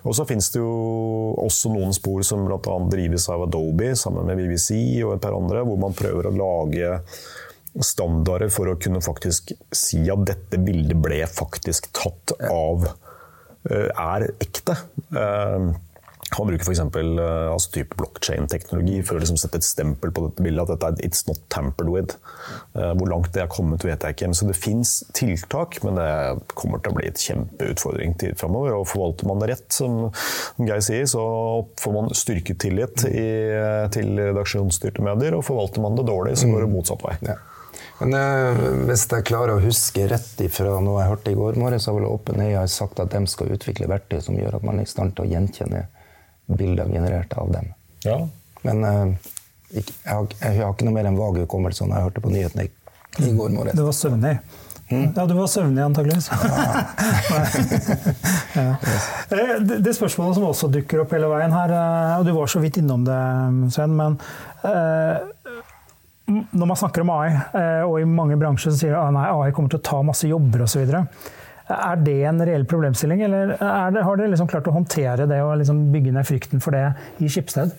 og så finnes det jo også noen spor som bl.a. drives av Adobe sammen med BBC og et par andre, hvor man prøver å lage standarder for å kunne faktisk si at dette bildet ble faktisk tatt av eh, er ekte. Eh, han bruker f.eks. Uh, altså type blockchain-teknologi for å liksom sette et stempel på dette bildet. At dette er 'it's not tampered with'. Hvor langt det er kommet, vet jeg ikke. Så det fins tiltak, men det kommer til å bli et kjempeutfordring til framover. Og forvalter man det rett, som Geir sier, så får man styrket tillit i, til redaksjonsstyrte medier. Og forvalter man det dårlig, så går det motsatt vei. Ja. Men eh, hvis jeg klarer å huske rett ifra noe jeg hørte i går morges, så har vel OpenAI sagt at de skal utvikle verktøy som gjør at man er i stand til å gjenkjenne bilder generert av dem. Ja. Men eh, jeg, har, jeg, har, ikke noe mer enn vag hukommelse når jeg hørte på nyhetene i, i går morges. Du var søvnig? Mm. Ja, du var søvnig antakeligvis. <laughs> ja. Eh, det, det spørsmålet som også dukker opp hele veien her, eh, og du var så vidt innom det, Sven, men uh, når man snakker om AI, eh, og i mange bransjer så sier at AI kommer til å ta masse jobber osv. Er det en reell problemstilling, eller det, har dere liksom klart å håndtere det og liksom bygge ned frykten for det i Skipsted?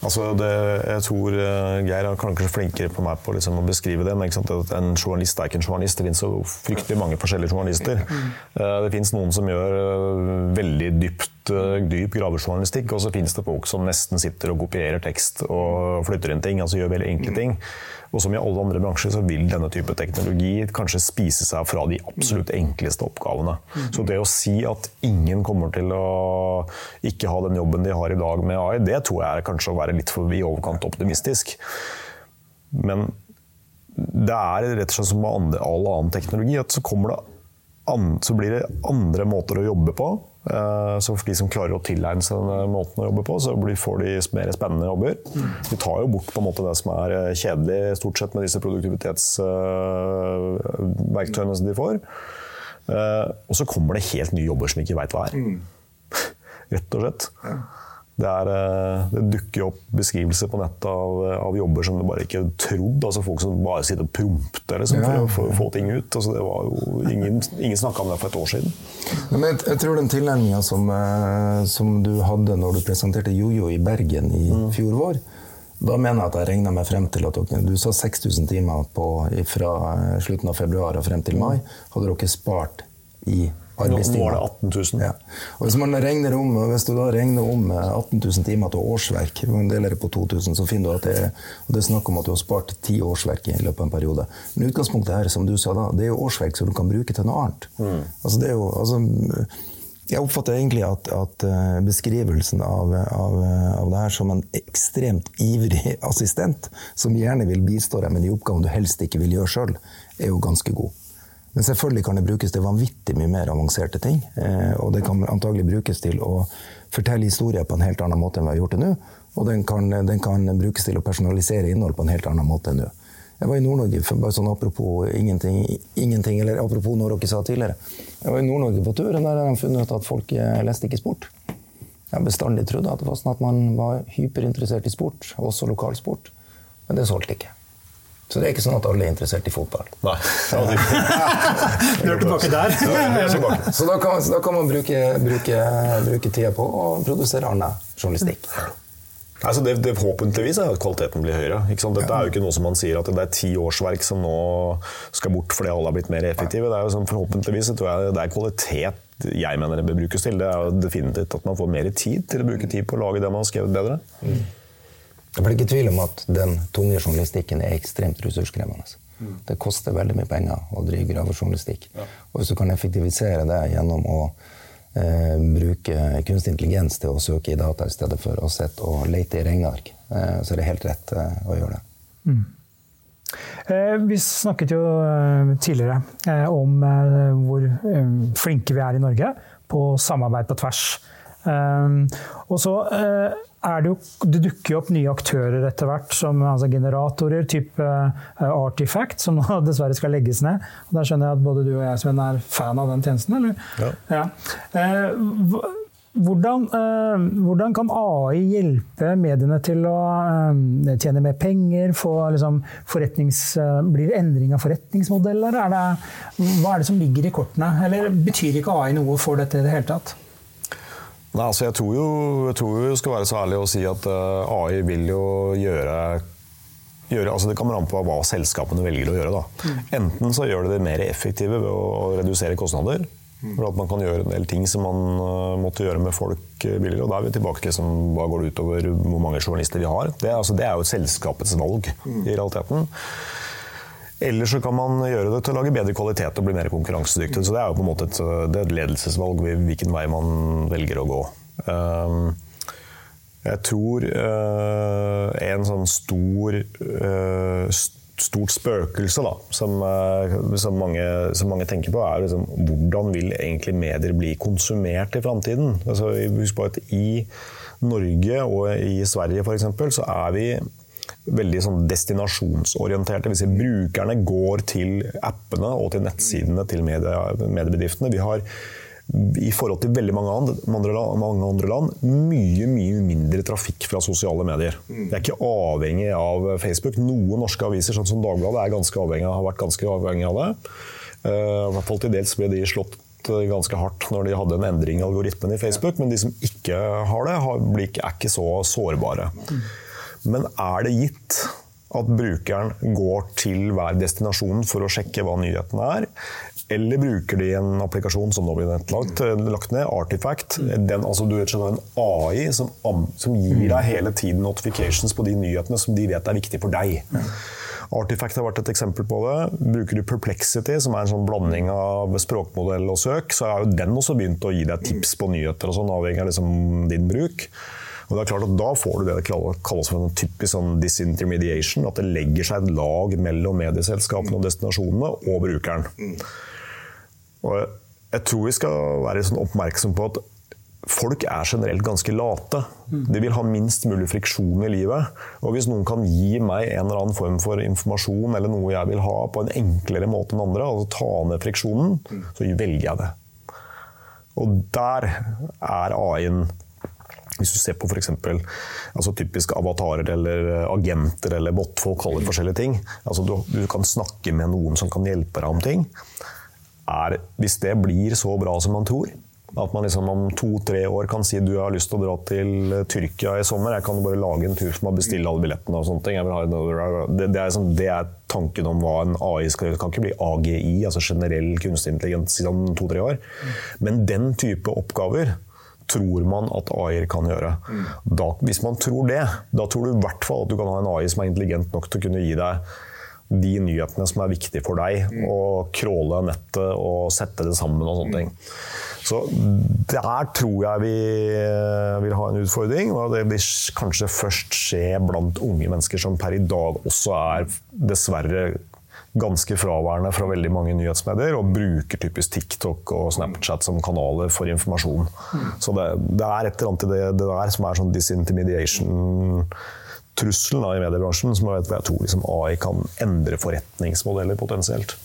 Altså det, jeg tror uh, Geir er kanskje flinkere på meg på liksom å beskrive det. Men en journalist er ikke en journalist. Det finnes så fryktelig mange forskjellige journalister. Uh, det finnes noen som gjør uh, veldig dypt, dyp gravejournalistikk, og så finnes det folk som nesten sitter og kopierer tekst og flytter inn ting. altså gjør veldig enkle ting. Og som i alle andre bransjer så vil denne type teknologi kanskje spise seg fra de absolutt enkleste oppgavene. Så det å si at ingen kommer til å ikke ha den jobben de har i dag med AI, det tror jeg er kanskje å være litt for i overkant optimistisk. Men det er rett og slett som med all annen teknologi, at så, det, så blir det andre måter å jobbe på. Eh, så for de som klarer å tilegne seg denne måten å jobbe på, så får de mer spennende jobber. De tar jo bort på en måte det som er eh, kjedelig stort sett med disse produktivitetsverktøyene som de får. Eh, og så kommer det helt nye jobber som vi ikke veit hva er. <laughs> Rett og slett. Det, er, eh, det, dukker opp beskrivelser på nettet av, av, jobber som du bare ikke trodd. Altså folk som bare sitter og prompter liksom, for, for, å få ting ut. Altså det var jo, ingen ingen snakka om det for et år siden. Men jeg, jeg tror den tilnærminga som, eh, som, du hadde når du presenterte Jojo i Bergen i mm. fjor vår, da mener jeg at jeg regna meg frem til at dere, Du sa 6000 timer på, fra eh, slutten av februar og frem til mai. Hadde dere spart i arbeidstimer. Nå var det 18 000. Ja. Og hvis, man regner om, hvis du da regner om 18 eh, 000 timer til årsverk, man deler det på 2000, så finner du at det og det er snakk om at du har spart ti årsverk i løpet av en periode. Men utgangspunktet her, som du sa da, det er jo årsverk som du kan bruke til noe annet. Mm. Altså, det er jo, altså, jeg oppfatter egentlig at, at eh, beskrivelsen av, av, av, det her som en ekstremt ivrig <laughs> assistent, som gjerne vil bistå deg med de oppgavene du helst ikke vil gjøre sjøl, er jo ganske god. Men selvfølgelig kan det brukes til vanvittig mye mer avanserte ting. Eh, og det kan antagelig brukes til å fortelle historier på en helt annen måte enn vi har gjort det nå. Og den kan, den kan brukes til å personalisere innhold på en helt annen måte enn nå. Jeg var i Nord-Norge, bare sånn apropos ingenting, ingenting, eller apropos noe dere sa tidligere. Jeg var i Nord-Norge på tur, og der har de funnet ut at folk eh, leste ikke sport. Jeg har bestandig trodd at sånn at man var hyperinteressert i sport, også lokalsport. Men det solgte ikke. Så det er ikke sånn at alle er interessert i fotball. Nei. <laughs> <laughs> du er tilbake der. så da kan, så da kan man bruke, bruke, bruke tida på å produsere annen journalistikk. Altså det, det, Forhåpentligvis er at kvaliteten blir høyere. Dette er jo ikke noe som man sier at det er ti årsverk som nå skal bort fordi alle har blitt mer effektive. Det er jo sånn, forhåpentligvis tror jeg det er kvalitet jeg mener det bør brukes til. Det er jo definitivt at man får mer tid til å bruke tid på å lage det man har skrevet bedre. Det er ikke tvil om at den tunge journalistikken er ekstremt ressurskrevende. Mm. Det koster veldig mye penger å drive gravejournalistikk. Ja. Og hvis du kan effektivisere det gjennom å eh, bruke kunstig intelligens til å søke i data i stedet for å sitte og lete i regneark, eh, så er det helt rett eh, å gjøre det. Mm. Eh, vi snakket jo eh, tidligere eh, om hvor flinke vi er i Norge på samarbeid på tvers og så uh, er det jo Det dukker jo opp nye aktører etter hvert, som altså generatorer, type uh, Artifact, som nå <laughs> dessverre skal legges ned. Og Der skjønner jeg at både du og jeg, Sven, er fan av den tjenesten, eller? Ja. ja. Uh, hvordan, hvordan, kan AI hjelpe mediene til å tjene mer penger? Få, liksom, blir det endring av forretningsmodeller? Er det, hva er det som ligger i kortene? Eller betyr ikke AI noe for dette i det hele tatt? Nei, altså jeg tror jo jeg tror jo skal være så ærlig å si at uh, AI vil jo gjøre, gjøre altså Det kommer an på hva selskapene velger å gjøre. Da. Mm. Enten så gjør det det mer effektive ved å redusere kostnader. Mm. For at man kan gjøre en del ting som man uh, måtte gjøre med folk uh, billigere. og Da er vi tilbake til liksom, hva går det utover hvor mange journalister vi har. Det, altså, det er jo selskapets valg mm. i realiteten. Eller så kan man gjøre det til å lage bedre kvalitet og bli mer konkurransedyktig. Så det er jo på en måte et, et ledelsesvalg hvilken vei man velger å gå. Um, jeg tror uh, en sånn stor uh, stort spøkelse da, som, uh, som, mange, som, mange, tenker på, er liksom, hvordan vil egentlig medier bli konsumert i framtiden? Altså, husk på at I Norge og i Sverige for eksempel, så er vi veldig sånn destinasjonsorienterte. Hvis brukerne går til appene og til nettsidene til mediebedriftene. Vi har i forhold til veldig mange andre, mange andre, land mye mye mindre trafikk fra sosiale medier. Det er ikke avhengig av Facebook. Noen norske aviser sånn som Dagbladet er ganske avhengig, har vært ganske avhengig av det. Uh, I hvert fall til dels ble de slått ganske hardt når de hadde en endring i algoritmen i Facebook, men de som ikke har det, er ikke så sårbare. Men er det gitt at brukeren går til hver destinasjon for å sjekke hva nyhetene er? Eller bruker de en applikasjon som nå blir lagt, lagt ned, Artifact. Den, altså du vet, En AI som, som, gir deg hele tiden notifications på de nyhetene som de vet er viktige for deg. Artifact har vært et eksempel på det. Bruker du Perplexity, som er en sånn blanding av språkmodell og søk, så har jo den også begynt å gi deg tips på nyheter, og sånn, avhengig av liksom din bruk. Og det er klart at Da får du det det kalles for en typisk sånn disintermediation. At det legger seg et lag mellom medieselskapene og destinasjonene og brukeren. Og jeg tror vi skal være sånn oppmerksom på at folk er generelt ganske late. De vil ha minst mulig friksjon i livet. Og hvis noen kan gi meg en eller annen form for informasjon eller noe jeg vil ha på en enklere måte enn andre, altså ta ned friksjonen, så velger jeg det. Og der er AI-en hvis du ser på f.eks. Altså typisk avatarer eller agenter eller botfolk kaller forskjellige ting. Altså du, du, kan snakke med noen som kan hjelpe deg om ting. Er, hvis det blir så bra som man tror, at man liksom om to-tre år kan si du har lyst til å dra til Tyrkia i sommer, jeg kan bare lage en tur for meg, bestille alle billettene og sånne ting. Det, det, er sånn, det, er tanken om hva en AI skal gjøre. Det kan ikke bli AGI, altså generell kunstig intelligens, om to-tre år. Men den type oppgaver tror man at AI kan gjøre. Mm. Da, hvis man tror det, da tror du i hvert fall at du kan ha en AI som er intelligent nok til å kunne gi deg de nyhetene som er viktige for deg, mm. og crawle nettet og sette det sammen og sånne ting. Så der tror jeg vi vil ha en utfordring. Og det vil kanskje først skje blant unge mennesker som per i dag også er dessverre ganske fraværende fra veldig mange nyhetsmedier, og bruker typisk TikTok og Snapchat som kanaler for informasjon. Mm. Så det, det, er et eller annet i det, det, der som er sånn disintermediation trusselen i mediebransjen som jeg, jeg tror liksom AI kan endre forretningsmodeller potensielt.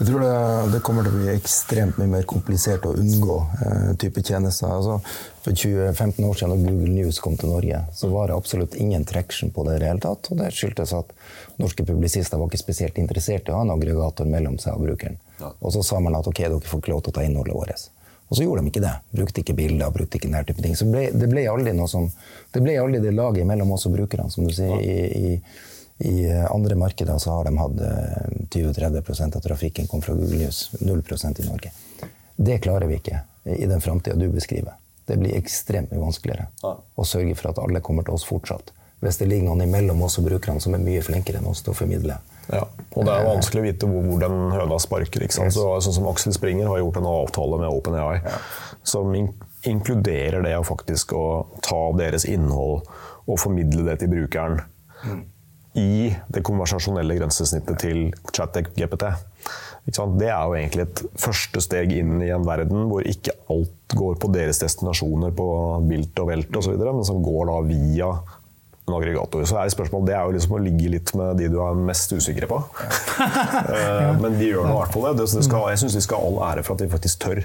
Jeg tror det, det, kommer til å bli ekstremt mye mer komplisert å unngå eh, type tjenester. Altså, for 20-15 år siden da Google News kom til Norge, så var det absolutt ingen traction på det i det hele tatt. Og det skyldtes at norske publisister var ikke spesielt interessert i å ha en aggregator mellom seg og brukeren. Ja. Og så sa man at ok, dere får ikke lov til å ta innholdet vårt. Og så gjorde de ikke det. Brukte ikke bilder, brukte ikke denne type ting. Så ble, det ble aldri noe som, det ble aldri det laget mellom oss og brukerne, som du sier. Ja. i, i i andre markeder så har de hatt 20-30 eh, av trafikken kom fra Google News. 0 i Norge. Det klarer vi ikke i den framtida du beskriver. Det blir ekstremt mye vanskeligere ja. å sørge for at alle kommer til oss fortsatt. Hvis det ligger noen imellom oss og brukerne som er mye flinkere enn oss til å formidle. Ja, og det er vanskelig å vite hvor, hvor den høna sparker. Ikke sant? Så, sånn som Aksel Springer har gjort en avtale med OpenAI ja. som in inkluderer det å faktisk å ta deres innhold og formidle det til brukeren. Mm i det konversasjonelle grensesnittet til ChatGPT. Det er jo egentlig et første steg inn i en verden hvor ikke alt går på deres destinasjoner på vilt og velt osv., men som går da via en aggregator. Så er spørsmål, det er jo liksom å ligge litt med de du er mest usikre på. <laughs> Eh, men de gjør nå i hvert fall det. jeg syns de skal ha all ære for at de faktisk tør.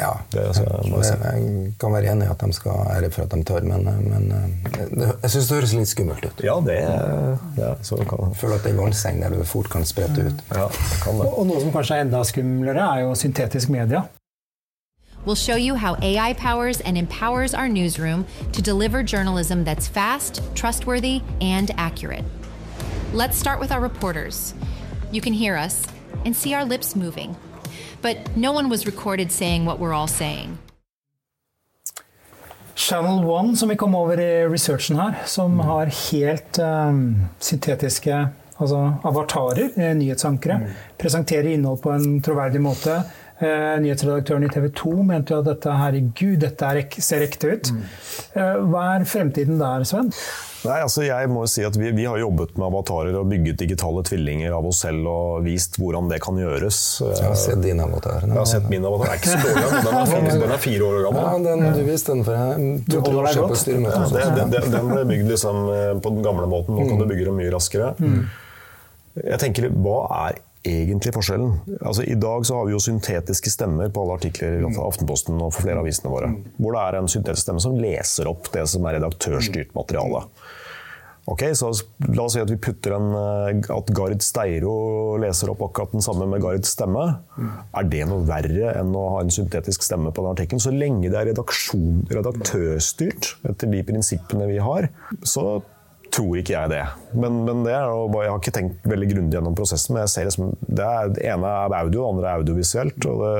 Ja, det, altså, jeg, jeg, kan være enig i at de skal ha ære for at de tør, men, men jeg syns det høres litt skummelt ut. Ja, det, ja, så kan. Føler at det er vannseng der du fort kan sprette ut. Ja, og, og noe som kanskje er enda skumlere, er jo syntetisk media. We'll show you how AI powers and empowers our newsroom to deliver journalism that's fast, trustworthy, and accurate. Let's start with our reporters. You can hear us and see our lips moving but no one was recorded saying what we're all saying. Channel One, som vi kom over i researchen her, som mm. har helt um, syntetiske altså avatarer, eh, nyhetsankere, mm. presenterer innhold på en troverdig måte. Eh, nyhetsredaktøren i TV 2 mente jo at dette herregud, dette er, ser ekte ut. Mm. Eh, hva er fremtiden der, Sven? Nei, altså jeg må jo si at vi, vi, har jobbet med avatarer og bygget digitale tvillinger av oss selv og vist hvordan det kan gjøres. Jeg har sett din avatar. Jeg har sett min avatar. Den er ikke så dårlig, den er, fire, den er fire år gammel. Ja, den, du viste den for to-tre år siden på styremøtet. Ja, det, det, den ble bygd liksom eh, på den gamle måten. Nå kan du bygge den mye raskere. Mm. Jeg tenker, Hva er egentlig forskjellen? Altså, I dag så har vi jo syntetiske stemmer på alle artikler i Aftenposten og for flere av avisene våre. Hvor det er en syntetisk stemme som leser opp det som er redaktørstyrt materiale. Ok, så La oss si at vi putter en, eh, at Gard Steiro leser opp akkurat den samme med Gards stemme. Er det noe verre enn å ha en syntetisk stemme på den artikkelen? Så lenge det er redaktørstyrt etter de prinsippene vi har, så tror ikke jeg det. Men, men det jo, jeg har ikke tenkt veldig grundig gjennom prosessen. Men jeg ser liksom, det, er, det ene er audio, det andre er audiovisuelt. og det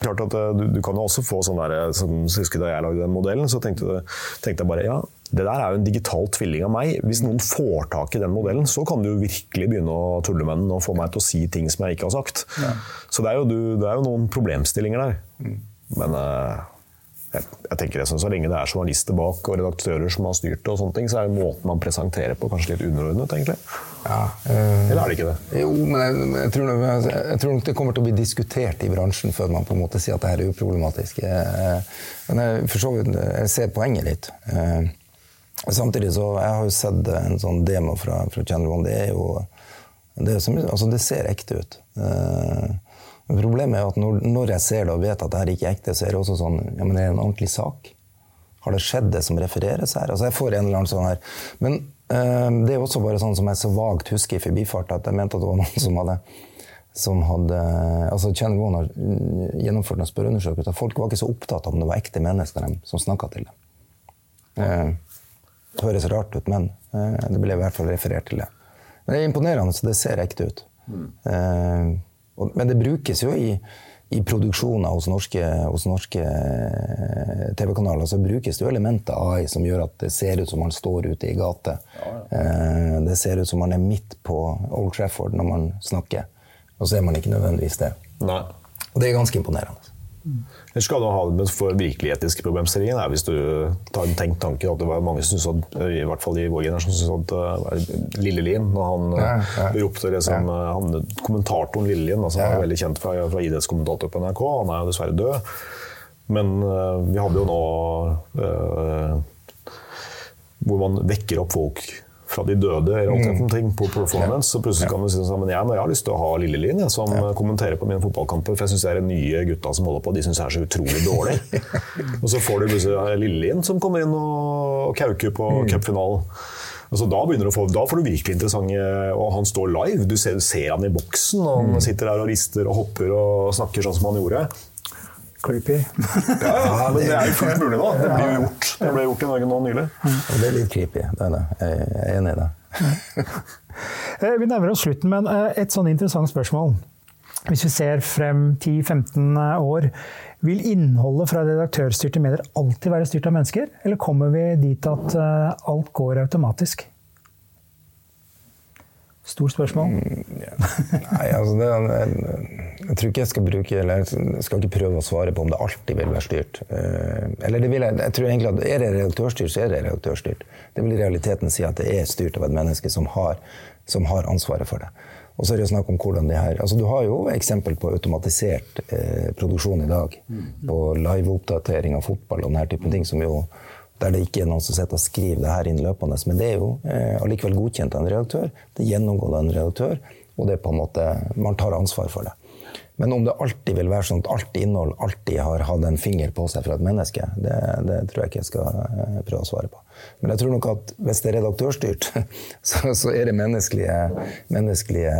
klart at eh, du, du, kan jo også få sånn der, eh, som, husker Da jeg lagde den modellen, så tenkte, tenkte, jeg bare ja, det der er jo en digital tvilling av meg. Hvis noen får tak i den modellen, så kan du virkelig begynne å tulle med den og få meg til å si ting som jeg ikke har sagt. Ja. Så det er, jo, det er, jo, noen problemstillinger der. Mm. Men uh, jeg, jeg tenker det, Så lenge det er journalister bak og redaktører som har styrt det, og sånne ting, så er jo måten man presenterer på kanskje litt underordnet, egentlig. Ja, øh, Eller er det ikke det? Jo, men jeg, jeg, tror nok, jeg, tror nok, det kommer til å bli diskutert i bransjen før man på en måte sier at det her er uproblematisk. Men jeg, for så vidt, jeg ser poenget litt. Samtidig så Jeg har jo sett en sånn demo fra, fra Channel One. Det er jo det, er som, altså det ser ekte ut. Eh, Problemet er at når, når, jeg ser det og vet at dette ikke er ekte, så er det også sånn ja, men det er en ordentlig sak. Har det skjedd, det som refereres her? Altså, jeg får en eller annen sånn her. Men eh, det er også bare sånn som jeg så vagt husker i forbifart, at jeg mente at det var noen som hadde som hadde, altså Channel One har gjennomført en spørreundersøkelse. Folk var ikke så opptatt av om det var ekte mennesker som snakka til dem. Eh, det høres rart ut, men eh, det ble i hvert fall referert til det. Men det er imponerende, så det ser ekte ut. Mm. Men det brukes jo i, i produksjoner hos norske, norske eh, TV-kanaler så brukes det jo elementer AI som gjør at det ser ut som man står ute i gate. Ja, ja. Eh, det ser ut som man er midt på Old Trafford når man snakker. Og så er man ikke nødvendigvis det. Nei. Og det er ganske imponerende. Ellers skal du ha det med for virkelig etiske problemstillingen? Hvis du tar en tenkt tanke at det var mange som syntes at, i hvert fall i vår generasjon syntes at uh, Lille Lien når han ja, ja. ropte det som ja. han, Kommentatoren Lille Lien, altså, han er veldig kjent fra, fra idrettskommentator på NRK, han er jo dessverre død. Men uh, vi hadde jo nå uh, hvor man vekker opp folk fra de døde i realiteten mm. ting på performance. Så plutselig kan du si sånn men jeg, jeg har lyst til å ha Lillelin som kommenterer på mine fotballkamper. For jeg syns det er de nye gutta som holder på, de syns jeg er så utrolig <laughs> dårlig. og så får du plutselig Lillelin som kommer inn og kauker på mm. cupfinalen. Altså, da, få, da, får du virkelig interessante Og han står live. Du ser, ser han i boksen. Og han mm. sitter der og rister og hopper og snakker sånn som han gjorde. Creepy. <laughs> ja, men det er jo fullt mulig nå. Det blir jo gjort. Det ble gjort i Norge nå nylig. Det er litt creepy. Det er det. Jeg er enig i det. <laughs> Eh, vi nærmer oss slutten, men eh, et sånn interessant spørsmål. Hvis vi ser frem 10-15 år, vil innholdet fra redaktørstyrte medier alltid være styrt av mennesker? Eller kommer vi dit at eh, alt går automatisk? Stort spørsmål. Mm, Nei, altså det, Jeg tror ikke jeg skal bruke, eller jeg skal ikke prøve å svare på om det alltid vil være styrt. Eh, eller det vil jeg, jeg tror egentlig at Er det redaktørstyrt, så er det redaktørstyrt. Det vil i realiteten si at det er styrt av et menneske som har, som har ansvaret for det. Og så er det snakk om hvordan det her, altså Du har jo eksempel på automatisert eh, produksjon i dag. På liveoppdatering av fotball og denne typen ting. som jo der det ikke er noen som sitter og skriver det her inn løpende. Men det er jo eh, allikevel godkjent av en redaktør. Det gjennomgår av en redaktør, og det er på en måte, man tar ansvar for det. Men om det alltid vil være sånn at alt innhold alltid har hatt en finger på seg fra et menneske, det, det, tror jeg ikke jeg skal eh, prøve å svare på. Men jeg tror nok at hvis det er redaktørstyrt, <laughs> så, så er det menneskelige, menneskelige,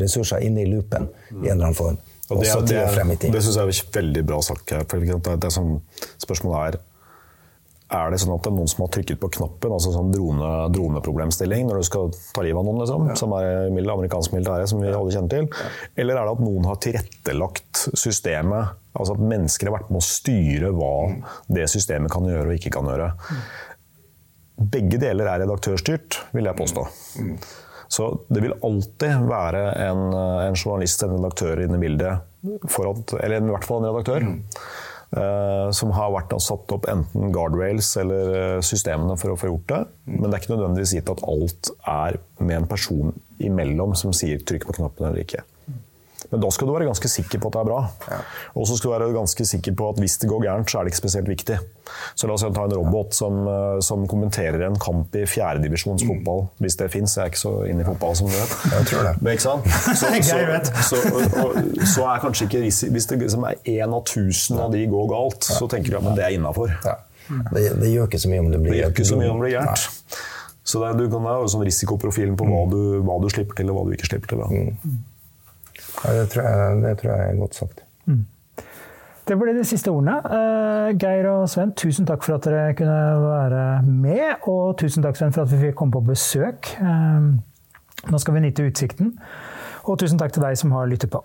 ressurser inne i loopen i en eller annen form. Og det, det, det, det syns jeg er veldig bra sagt. For det, det som spørsmålet er er det sånn at det er noen som har trykket på knappen, altså sånn drone, droneproblemstilling, når du skal ta livet av noen, liksom, ja. som er mild, amerikansk militære, som vi alle kjenner til? Ja. Eller er det at noen har tilrettelagt systemet, altså at mennesker har vært med å styre hva mm. det systemet kan gjøre og ikke kan gjøre? Begge deler er redaktørstyrt, vil jeg påstå. Mm. Så det vil alltid være en, en journalist, en redaktør inne i bildet, at, eller i hvert fall en redaktør. Mm Eh, som har vært satt opp enten guardrails eller eh, systemene for å få gjort det. Men det er ikke nødvendigvis gitt at alt er med en person imellom som sier 'trykk på knappen' eller ikke. Men da skal du være ganske sikker på at det er bra. Ja. Og så skal du være ganske sikker på at hvis det går gærent, så er det ikke spesielt viktig. Så la oss ta en robot som, eh, som kommenterer en kamp i fjerdedivisjons mm. hvis det fins. Jeg er ikke så inne i fotball, som du vet. Jeg tror det. Men ikke sant? Så, <laughs> så, så, og, så er kanskje ikke Hvis det liksom er én av tusen av de går galt, så tenker du at det er innafor. Ja. Det, det, gjør ikke så mye om det blir ikke så mye om det blir gærent. Så det, du kan ha sånn risikoprofilen på hva mm. du, hva du, slipper til, og hva du ikke slipper til. Da. Mm. Ja, det, tror jeg, det tror jeg er godt sagt. Mm. Det ble de siste ordene. Uh, Geir og Sven, tusen takk for at dere kunne være med. Og tusen takk Sven, for at vi fikk komme på besøk. Uh, nå skal vi nyte utsikten. Og tusen takk til deg som har lyttet på.